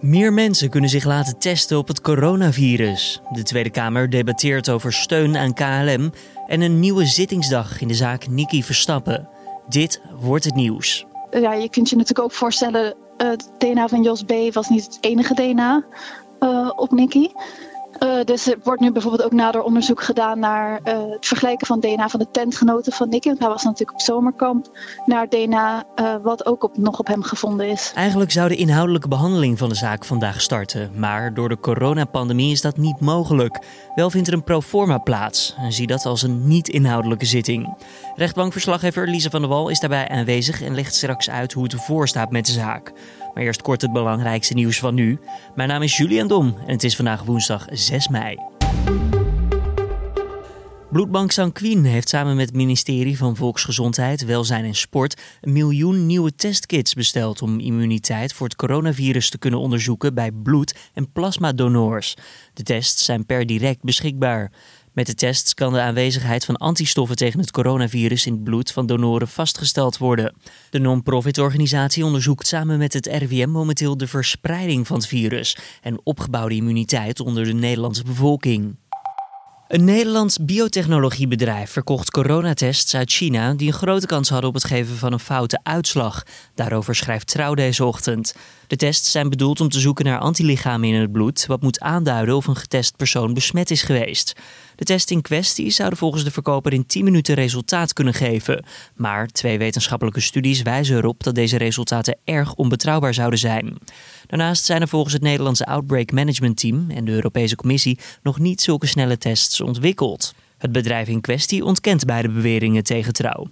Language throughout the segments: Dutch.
Meer mensen kunnen zich laten testen op het coronavirus. De Tweede Kamer debatteert over steun aan KLM en een nieuwe zittingsdag in de zaak Nicky Verstappen. Dit wordt het nieuws. Ja, je kunt je natuurlijk ook voorstellen, het DNA van Jos B. was niet het enige DNA uh, op Nicky. Uh, dus er wordt nu bijvoorbeeld ook nader onderzoek gedaan naar uh, het vergelijken van DNA van de tentgenoten van Nicky. Want hij was natuurlijk op zomerkamp. Naar DNA uh, wat ook op, nog op hem gevonden is. Eigenlijk zou de inhoudelijke behandeling van de zaak vandaag starten. Maar door de coronapandemie is dat niet mogelijk. Wel vindt er een proforma plaats. En zie dat als een niet-inhoudelijke zitting. Rechtbankverslaggever Lisa van der Wal is daarbij aanwezig en legt straks uit hoe het ervoor staat met de zaak. Maar eerst kort het belangrijkste nieuws van nu. Mijn naam is Julian Dom en het is vandaag woensdag 6 mei. Bloedbank Sanquin heeft samen met het ministerie van Volksgezondheid, Welzijn en Sport een miljoen nieuwe testkits besteld om immuniteit voor het coronavirus te kunnen onderzoeken bij bloed- en plasmadonors. De tests zijn per direct beschikbaar. Met de tests kan de aanwezigheid van antistoffen tegen het coronavirus in het bloed van donoren vastgesteld worden. De non-profit organisatie onderzoekt samen met het RIVM momenteel de verspreiding van het virus en opgebouwde immuniteit onder de Nederlandse bevolking. Een Nederlands biotechnologiebedrijf verkocht coronatests uit China die een grote kans hadden op het geven van een foute uitslag. Daarover schrijft Trouw deze ochtend. De tests zijn bedoeld om te zoeken naar antilichamen in het bloed, wat moet aanduiden of een getest persoon besmet is geweest. De test in kwestie zouden volgens de verkoper in 10 minuten resultaat kunnen geven. Maar twee wetenschappelijke studies wijzen erop dat deze resultaten erg onbetrouwbaar zouden zijn. Daarnaast zijn er volgens het Nederlandse Outbreak Management Team en de Europese Commissie nog niet zulke snelle tests ontwikkeld. Het bedrijf in kwestie ontkent beide beweringen tegen trouw.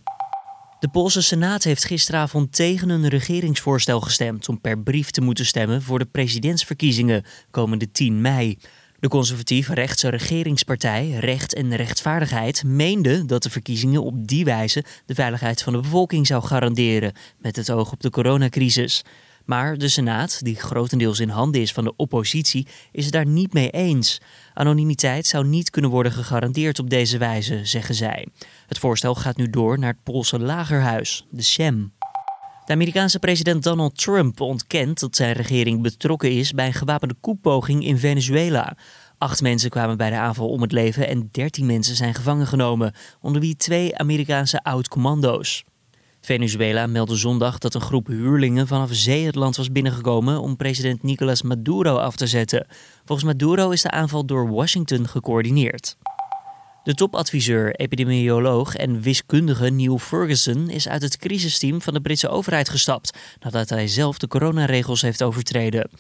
De Poolse Senaat heeft gisteravond tegen een regeringsvoorstel gestemd om per brief te moeten stemmen voor de presidentsverkiezingen komende 10 mei. De conservatief rechtse regeringspartij Recht en Rechtvaardigheid meende dat de verkiezingen op die wijze de veiligheid van de bevolking zou garanderen met het oog op de coronacrisis. Maar de Senaat, die grotendeels in handen is van de oppositie, is het daar niet mee eens. Anonimiteit zou niet kunnen worden gegarandeerd op deze wijze, zeggen zij. Het voorstel gaat nu door naar het Poolse lagerhuis, de Sejm. De Amerikaanse president Donald Trump ontkent dat zijn regering betrokken is bij een gewapende koepoging in Venezuela. Acht mensen kwamen bij de aanval om het leven en dertien mensen zijn gevangen genomen, onder wie twee Amerikaanse oud-commando's. Venezuela meldde zondag dat een groep huurlingen vanaf zee het land was binnengekomen om president Nicolas Maduro af te zetten. Volgens Maduro is de aanval door Washington gecoördineerd. De topadviseur, epidemioloog en wiskundige Neil Ferguson is uit het crisisteam van de Britse overheid gestapt nadat hij zelf de coronaregels heeft overtreden.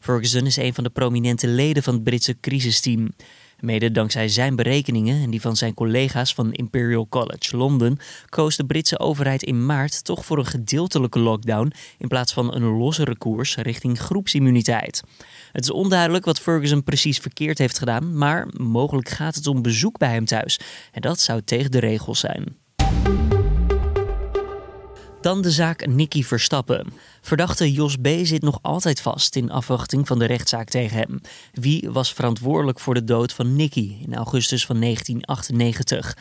Ferguson is een van de prominente leden van het Britse crisisteam. Mede dankzij zijn berekeningen en die van zijn collega's van Imperial College Londen koos de Britse overheid in maart toch voor een gedeeltelijke lockdown in plaats van een lossere koers richting groepsimmuniteit. Het is onduidelijk wat Ferguson precies verkeerd heeft gedaan, maar mogelijk gaat het om bezoek bij hem thuis en dat zou tegen de regels zijn. Dan de zaak Nicky Verstappen. Verdachte Jos B. zit nog altijd vast in afwachting van de rechtszaak tegen hem. Wie was verantwoordelijk voor de dood van Nicky in augustus van 1998?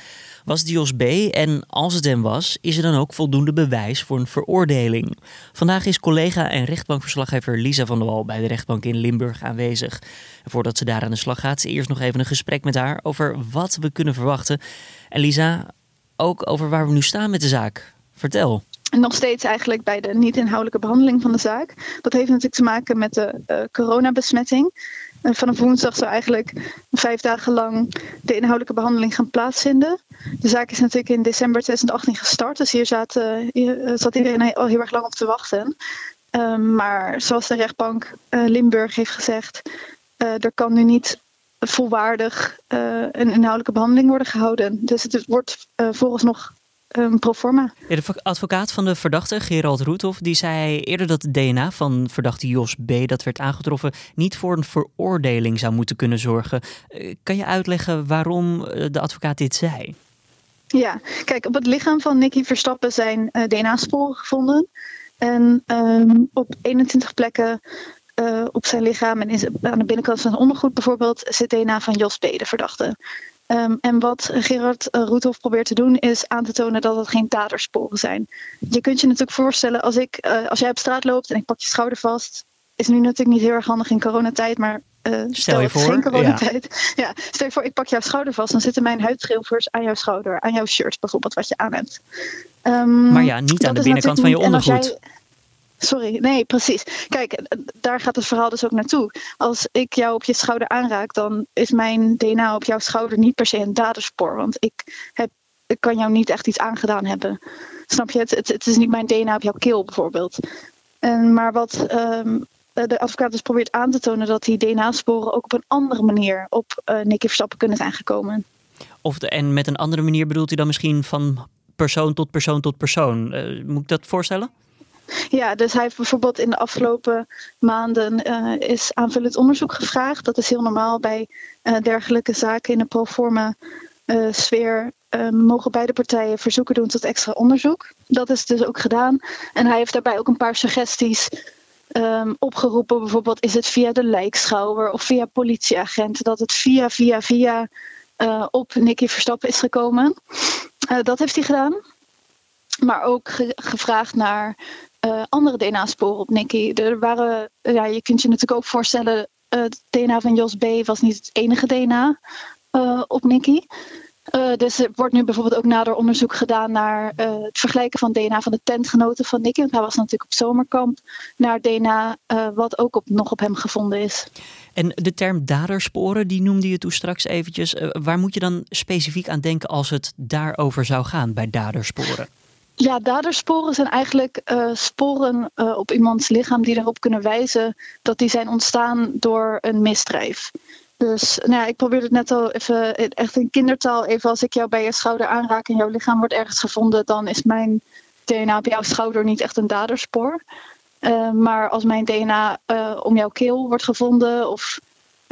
Was het Jos B. en als het hem was, is er dan ook voldoende bewijs voor een veroordeling? Vandaag is collega en rechtbankverslaggever Lisa van der Wal bij de rechtbank in Limburg aanwezig. Voordat ze daar aan de slag gaat, eerst nog even een gesprek met haar over wat we kunnen verwachten. En Lisa, ook over waar we nu staan met de zaak. Vertel nog steeds eigenlijk bij de niet-inhoudelijke behandeling van de zaak. Dat heeft natuurlijk te maken met de uh, coronabesmetting. Uh, vanaf woensdag zou eigenlijk vijf dagen lang de inhoudelijke behandeling gaan plaatsvinden. De zaak is natuurlijk in december 2018 gestart, dus hier zat, hier, zat iedereen al heel erg lang op te wachten. Ehm, maar zoals de rechtbank Limburg heeft gezegd, er kan nu niet volwaardig een inhoudelijke behandeling worden gehouden. Dus het wordt volgens nog um. Ja, de advocaat van de verdachte, Gerald Roethoff, die zei eerder dat het DNA van verdachte Jos B. dat werd aangetroffen niet voor een veroordeling zou moeten kunnen zorgen. Uh, kan je uitleggen waarom uh, de advocaat dit zei? Ja, kijk, op het lichaam van Nicky Verstappen zijn uh, DNA-sporen gevonden. En um, op 21 plekken uh, op zijn lichaam en in, aan de binnenkant van zijn ondergoed bijvoorbeeld zit DNA van Jos B, de verdachte. Um, en wat Gerard uh, Roethoff probeert te doen is aan te tonen dat het geen dadersporen zijn. Je kunt je natuurlijk voorstellen als, ik, uh, als jij op straat loopt en ik pak je schouder vast is nu natuurlijk niet heel erg handig in coronatijd, maar uh, stel, stel je voor, geen coronatijd. Ja. ja. stel je voor, ik pak jouw schouder vast, dan zitten mijn huidschilfers aan jouw schouder, aan jouw shirt bijvoorbeeld, wat je aan hebt. Um, maar ja, niet aan de binnenkant van je ondergoed. Sorry, nee, precies. Kijk, daar gaat het verhaal dus ook naartoe. Als ik jou op je schouder aanraak, dan is mijn DNA op jouw schouder niet per se een daderspoor. Want ik, heb, ik kan jou niet echt iets aangedaan hebben. Snap je? Het, het, het is niet mijn DNA op jouw keel bijvoorbeeld. En, maar wat um, de advocaat dus probeert aan te tonen, dat die DNA-sporen ook op een andere manier op uh, Nicky Verstappen kunnen zijn gekomen. Of de, en met een andere manier bedoelt hij dan misschien van persoon tot persoon tot persoon. Uh, moet ik dat voorstellen? Ja, dus hij heeft bijvoorbeeld in de afgelopen maanden uh, is aanvullend onderzoek gevraagd. Dat is heel normaal bij uh, dergelijke zaken in de proforma uh, sfeer. mogen beide partijen verzoeken doen tot extra onderzoek. Dat is dus ook gedaan. En hij heeft daarbij ook een paar suggesties um, opgeroepen. Bijvoorbeeld is het via de lijkschouwer of via politieagenten. Dat het via, via, via op Nicky Verstappen is gekomen. dat heeft hij gedaan maar ook gevraagd naar uh, andere DNA-sporen op Nicky. Er waren, ja, je kunt je natuurlijk ook voorstellen, uh, het DNA van Jos B. was niet het enige DNA uh, op Nicky. dus er wordt nu bijvoorbeeld ook nader onderzoek gedaan naar het vergelijken van DNA van de tentgenoten van Nicky. Want hij was natuurlijk op zomerkamp. Naar DNA wat ook op, nog op hem gevonden is. En de term dadersporen, die noemde je toen straks eventjes. waar moet je dan specifiek aan denken als het daarover zou gaan bij dadersporen? Ja, dadersporen zijn eigenlijk uh, sporen uh, op iemands lichaam die erop kunnen wijzen dat die zijn ontstaan door een misdrijf. Dus nou ja, ik probeer het net al even echt in kindertaal. Even als ik jou bij je schouder aanraak en jouw lichaam wordt ergens gevonden, dan is mijn DNA op jouw schouder niet echt een daderspoor. Maar als mijn DNA om jouw keel wordt gevonden of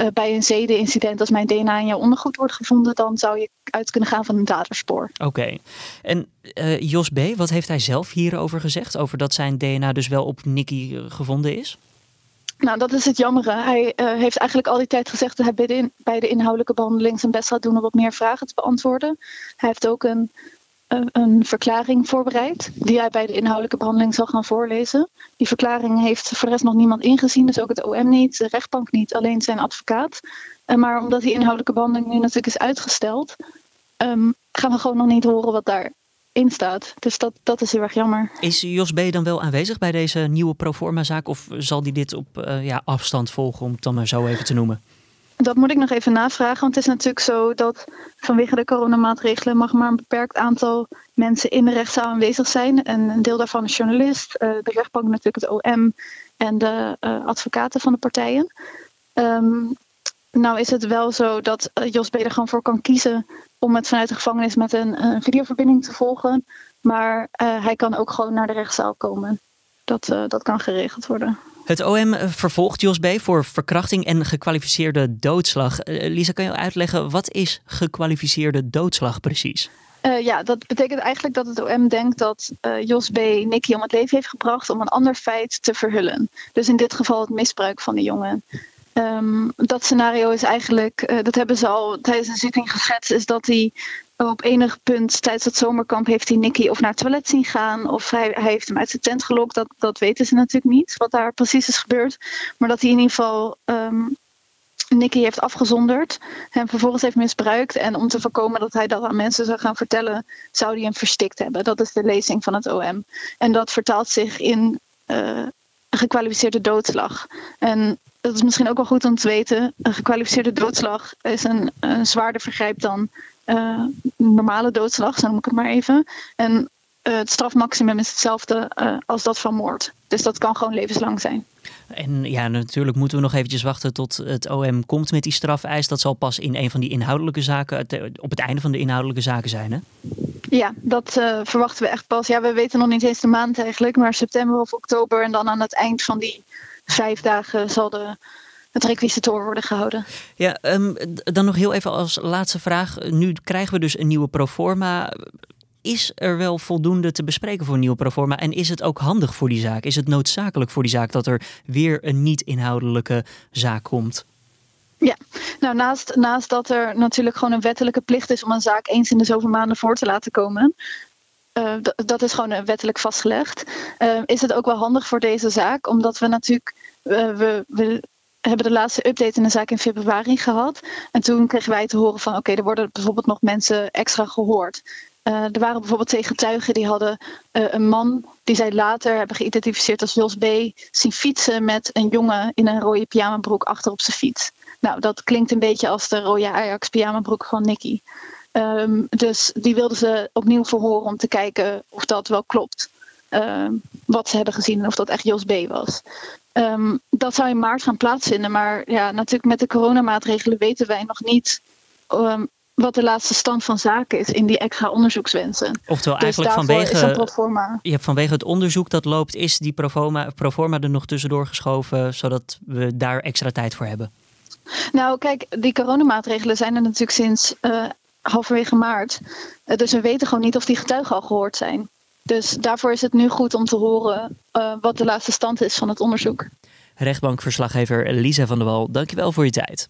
uh, bij een zedenincident, als mijn DNA in jouw ondergoed wordt gevonden, dan zou je uit kunnen gaan van een daderspoor. Oké. En uh, Jos B., wat heeft hij zelf hierover gezegd? Over dat zijn DNA dus wel op Nicky eh, gevonden is? Nou, dat is het jammere. Hij uh, heeft eigenlijk al die tijd gezegd dat hij bij de, bij de inhoudelijke behandeling zijn best gaat doen om wat meer vragen te beantwoorden. Hij heeft ook een een verklaring voorbereid, die hij bij de inhoudelijke behandeling zal gaan voorlezen. Die verklaring heeft voor de rest nog niemand ingezien, dus ook het OM niet, de rechtbank niet, alleen zijn advocaat. Maar omdat die inhoudelijke behandeling nu natuurlijk is uitgesteld, um, gaan we gewoon nog niet horen wat daarin staat. Dus dat, dat is heel erg jammer. Is Jos B. dan wel aanwezig bij deze nieuwe proforma-zaak of zal hij dit op uh, ja, afstand volgen, om het dan maar zo even te noemen? Dat moet ik nog even navragen, want het is natuurlijk zo dat vanwege de coronamaatregelen mag maar een beperkt aantal mensen in de rechtszaal aanwezig zijn. En een deel daarvan is journalist, eh, de rechtbank natuurlijk het OM en de uh, advocaten van de partijen. Um, nou is het wel zo dat uh, Jos B. er gewoon voor kan kiezen om het vanuit de gevangenis met een, een videoverbinding te volgen. Maar hij kan ook gewoon naar de rechtszaal komen. Dat, dat kan geregeld worden. Het OM vervolgt Jos B. voor verkrachting en gekwalificeerde doodslag. Uh, Lisa, kan je uitleggen wat is gekwalificeerde doodslag precies? Uh, ja, dat betekent eigenlijk dat het OM denkt dat uh, Jos B. Nicky om het leven heeft gebracht om een ander feit te verhullen. Dus in dit geval het misbruik van de jongen. Um, dat scenario is eigenlijk, dat hebben ze al tijdens een zitting geschetst, is dat hij op enig punt tijdens het zomerkamp heeft hij Nicky of naar het toilet zien gaan. Of hij, heeft hem uit zijn tent gelokt. Dat, dat weten ze natuurlijk niet, wat daar precies is gebeurd. Maar dat hij in ieder geval um, Nicky heeft afgezonderd. Hem vervolgens heeft misbruikt. En om te voorkomen dat hij dat aan mensen zou gaan vertellen, zou hij hem verstikt hebben. Dat is de lezing van het OM. En dat vertaalt zich in uh, gekwalificeerde doodslag. En dat is misschien ook wel goed om te weten. Een gekwalificeerde doodslag is een, een zwaarder vergrijp dan uh, normale doodslag, zo noem ik het maar even. En uh, het strafmaximum is hetzelfde uh, als dat van moord. Dus dat kan gewoon levenslang zijn. En ja, natuurlijk moeten we nog eventjes wachten tot het OM komt met die strafeis. Dat zal pas in een van die inhoudelijke zaken, op het einde van de inhoudelijke zaken zijn, hè? Ja, dat uh, verwachten we echt pas. Ja, we weten nog niet eens de maand eigenlijk, maar september of oktober. En dan aan het eind van die vijf dagen zal de het requisitoor worden gehouden. Ja, um, dan nog heel even als laatste vraag. Nu krijgen we dus een nieuwe proforma. Is er wel voldoende te bespreken voor een nieuwe proforma? En is het ook handig voor die zaak? Is het noodzakelijk voor die zaak dat er weer een niet-inhoudelijke zaak komt? Ja, nou naast, naast dat er natuurlijk gewoon een wettelijke plicht is om een zaak eens in de zoveel maanden voor te laten komen, uh, dat is gewoon wettelijk vastgelegd. Uh, is het ook wel handig voor deze zaak, omdat we natuurlijk we, we hebben de laatste update in de zaak in februari gehad. En toen kregen wij te horen van oké, er worden bijvoorbeeld nog mensen extra gehoord. Uh, er waren bijvoorbeeld twee getuigen die hadden uh, een man die zij later hebben geïdentificeerd als Jos B. zien fietsen met een jongen in een rode pyjamabroek achter op zijn fiets. Nou, dat klinkt een beetje als de rode Ajax pyjamabroek van Nicky. Um, dus die wilden ze opnieuw verhoren om te kijken of dat wel klopt. Uh, wat ze hebben gezien en of dat echt Jos B. was. Um, dat zou in maart gaan plaatsvinden. Maar ja, natuurlijk met de coronamaatregelen weten wij nog niet um, wat de laatste stand van zaken is in die extra onderzoekswensen. Oftewel dus eigenlijk vanwege, je hebt vanwege het onderzoek dat loopt, is die proforma, proforma er nog tussendoor geschoven, zodat we daar extra tijd voor hebben? Nou, kijk, die coronamaatregelen zijn er natuurlijk sinds uh, halverwege maart. Uh, dus we weten gewoon niet of die getuigen al gehoord zijn. Dus daarvoor is het nu goed om te horen uh, wat de laatste stand is van het onderzoek. Rechtbankverslaggever Lisa van der Wal, dankjewel voor je tijd.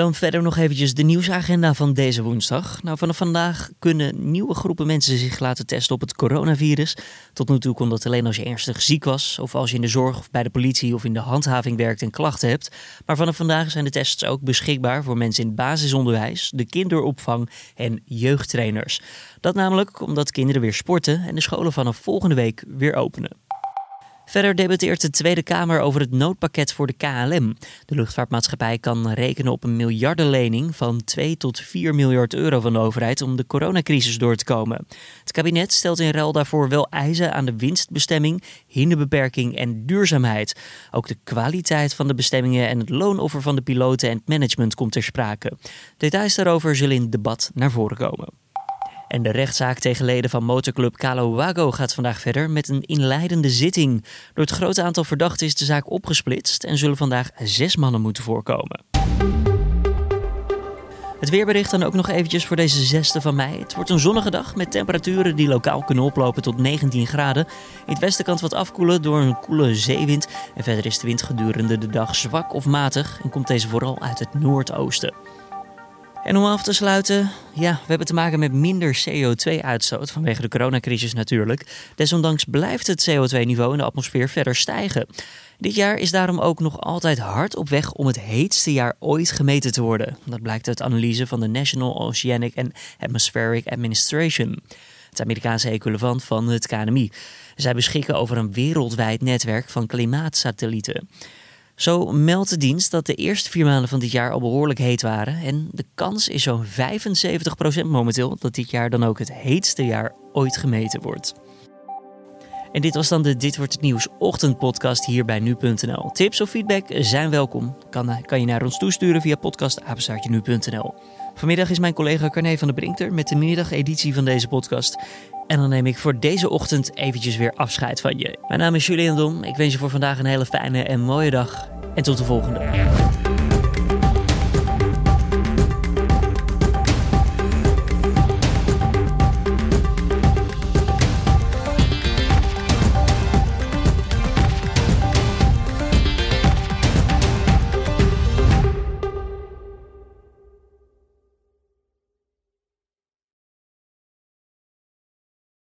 Dan verder nog eventjes de nieuwsagenda van deze woensdag. Nou, vanaf vandaag kunnen nieuwe groepen mensen zich laten testen op het coronavirus. Tot nu toe kon dat alleen als je ernstig ziek was, of als je in de zorg of bij de politie of in de handhaving werkt en klachten hebt. Maar vanaf vandaag zijn de tests ook beschikbaar voor mensen in het basisonderwijs, de kinderopvang en jeugdtrainers. Dat namelijk omdat kinderen weer sporten en de scholen vanaf volgende week weer openen. Verder debatteert de Tweede Kamer over het noodpakket voor de KLM. De luchtvaartmaatschappij kan rekenen op een miljardenlening van 2 tot 4 miljard euro van de overheid om de coronacrisis door te komen. Het kabinet stelt in ruil daarvoor wel eisen aan de winstbestemming, hinderbeperking en duurzaamheid. Ook de kwaliteit van de bestemmingen en het loonoffer van de piloten en het management komt ter sprake. Details daarover zullen in het debat naar voren komen. En de rechtszaak tegen leden van motorclub Calo Wago gaat vandaag verder met een inleidende zitting. Door het grote aantal verdachten is de zaak opgesplitst en zullen vandaag zes mannen moeten voorkomen. Het weerbericht dan ook nog eventjes voor deze 6e van mei. Het wordt een zonnige dag met temperaturen die lokaal kunnen oplopen tot 19 graden. In het westen kan het wat afkoelen door een koele zeewind. En verder is de wind gedurende de dag zwak of matig en komt deze vooral uit het noordoosten. En om af te sluiten, ja, we hebben te maken met minder CO2-uitstoot vanwege de coronacrisis natuurlijk. Desondanks blijft het CO2-niveau in de atmosfeer verder stijgen. Dit jaar is daarom ook nog altijd hard op weg om het heetste jaar ooit gemeten te worden. Dat blijkt uit analyse van de National Oceanic and Atmospheric Administration, het Amerikaanse equivalent van het KNMI. Zij beschikken over een wereldwijd netwerk van klimaatsatellieten. Zo meldt de dienst dat de eerste vier maanden van dit jaar al behoorlijk heet waren. En de kans is zo'n 75% momenteel dat dit jaar dan ook het heetste jaar ooit gemeten wordt. En dit was dan de Dit Wordt Het Nieuws ochtendpodcast hier bij Nu.nl. Tips of feedback zijn welkom. Kan, kan je naar ons toesturen via podcastapenstaartje.nu.nl. Vanmiddag is mijn collega Carne van der Brinkter met de middageditie van deze podcast. En dan neem ik voor deze ochtend eventjes weer afscheid van je. Mijn naam is Julian Dom. Ik wens je voor vandaag een hele fijne en mooie dag. En tot de volgende.